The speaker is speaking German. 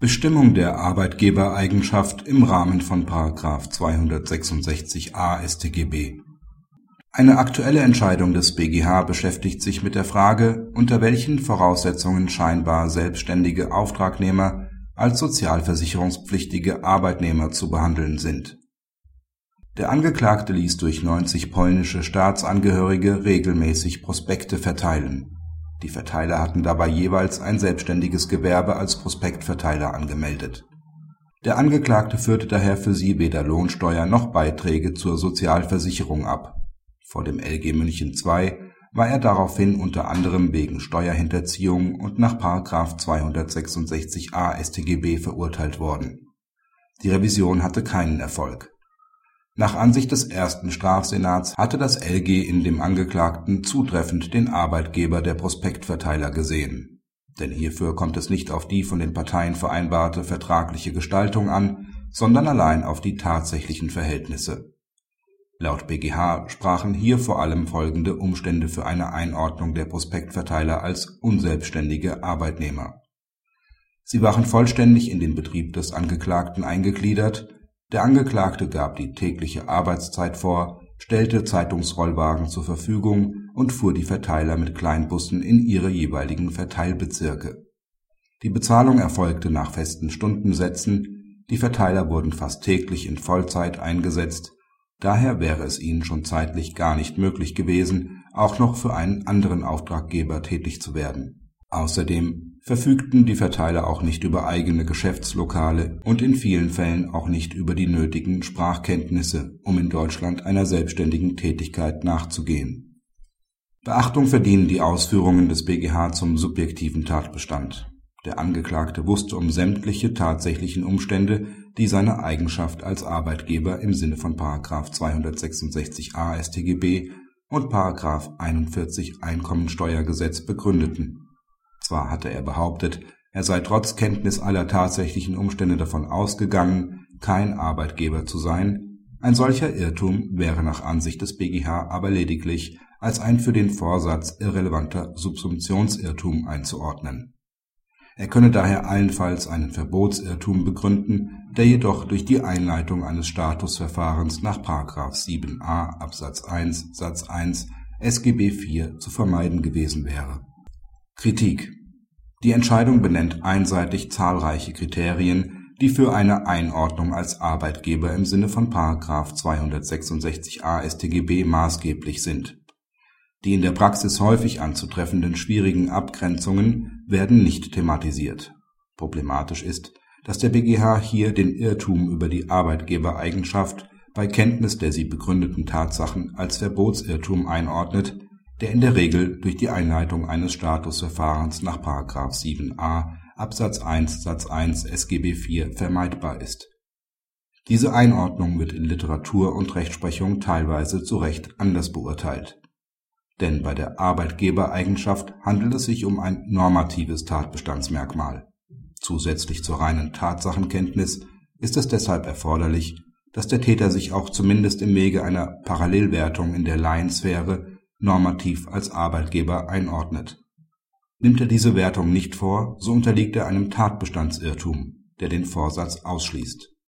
Bestimmung der Arbeitgebereigenschaft im Rahmen von § 266a StGB Eine aktuelle Entscheidung des BgH beschäftigt sich mit der Frage, unter welchen Voraussetzungen scheinbar selbstständige Auftragnehmer als sozialversicherungspflichtige Arbeitnehmer zu behandeln sind. Der Angeklagte ließ durch 90 polnische Staatsangehörige regelmäßig Prospekte verteilen die Verteiler hatten dabei jeweils ein selbstständiges Gewerbe als Prospektverteiler angemeldet. Der Angeklagte führte daher für sie weder Lohnsteuer noch Beiträge zur Sozialversicherung ab. Vor dem LG München II war er daraufhin unter anderem wegen Steuerhinterziehung und nach § 266a StGB verurteilt worden. Die Revision hatte keinen Erfolg nach Ansicht des ersten Strafsenats hatte das LG in dem Angeklagten zutreffend den Arbeitgeber der Prospektverteiler gesehen. Denn hierfür kommt es nicht auf die von den Parteien vereinbarte vertragliche Gestaltung an, sondern allein auf die tatsächlichen Verhältnisse. Laut BGH sprachen hier vor allem folgende Umstände für eine Einordnung der Prospektverteiler als unselbstständige Arbeitnehmer. Sie waren vollständig in den Betrieb des Angeklagten eingegliedert der Angeklagte gab die tägliche Arbeitszeit vor, stellte Zeitungsrollwagen zur Verfügung und fuhr die Verteiler mit Kleinbussen in ihre jeweiligen Verteilbezirke. Die Bezahlung erfolgte nach festen Stundensätzen, die Verteiler wurden fast täglich in Vollzeit eingesetzt, daher wäre es ihnen schon zeitlich gar nicht möglich gewesen, auch noch für einen anderen Auftraggeber tätig zu werden. Außerdem verfügten die Verteiler auch nicht über eigene Geschäftslokale und in vielen Fällen auch nicht über die nötigen Sprachkenntnisse, um in Deutschland einer selbstständigen Tätigkeit nachzugehen. Beachtung verdienen die Ausführungen des BGH zum subjektiven Tatbestand. Der Angeklagte wusste um sämtliche tatsächlichen Umstände, die seine Eigenschaft als Arbeitgeber im Sinne von § 266a StGB und § 41 Einkommensteuergesetz begründeten zwar hatte er behauptet, er sei trotz Kenntnis aller tatsächlichen Umstände davon ausgegangen, kein Arbeitgeber zu sein, ein solcher Irrtum wäre nach Ansicht des BGH aber lediglich als ein für den Vorsatz irrelevanter Subsumptionsirrtum einzuordnen. Er könne daher allenfalls einen Verbotsirrtum begründen, der jedoch durch die Einleitung eines Statusverfahrens nach § 7a Absatz 1 Satz 1 SGB IV zu vermeiden gewesen wäre Kritik Die Entscheidung benennt einseitig zahlreiche Kriterien, die für eine Einordnung als Arbeitgeber im Sinne von § 266a StGB maßgeblich sind. Die in der Praxis häufig anzutreffenden schwierigen Abgrenzungen werden nicht thematisiert. Problematisch ist, dass der BGH hier den Irrtum über die Arbeitgebereigenschaft bei Kenntnis der sie begründeten Tatsachen als Verbotsirrtum einordnet der in der Regel durch die Einleitung eines Statusverfahrens nach § 7a Absatz 1 Satz 1 SGB IV vermeidbar ist. Diese Einordnung wird in Literatur und Rechtsprechung teilweise zu Recht anders beurteilt. Denn bei der Arbeitgebereigenschaft handelt es sich um ein normatives Tatbestandsmerkmal. Zusätzlich zur reinen Tatsachenkenntnis ist es deshalb erforderlich, dass der Täter sich auch zumindest im Wege einer Parallelwertung in der Laiensphäre normativ als Arbeitgeber einordnet. Nimmt er diese Wertung nicht vor, so unterliegt er einem Tatbestandsirrtum, der den Vorsatz ausschließt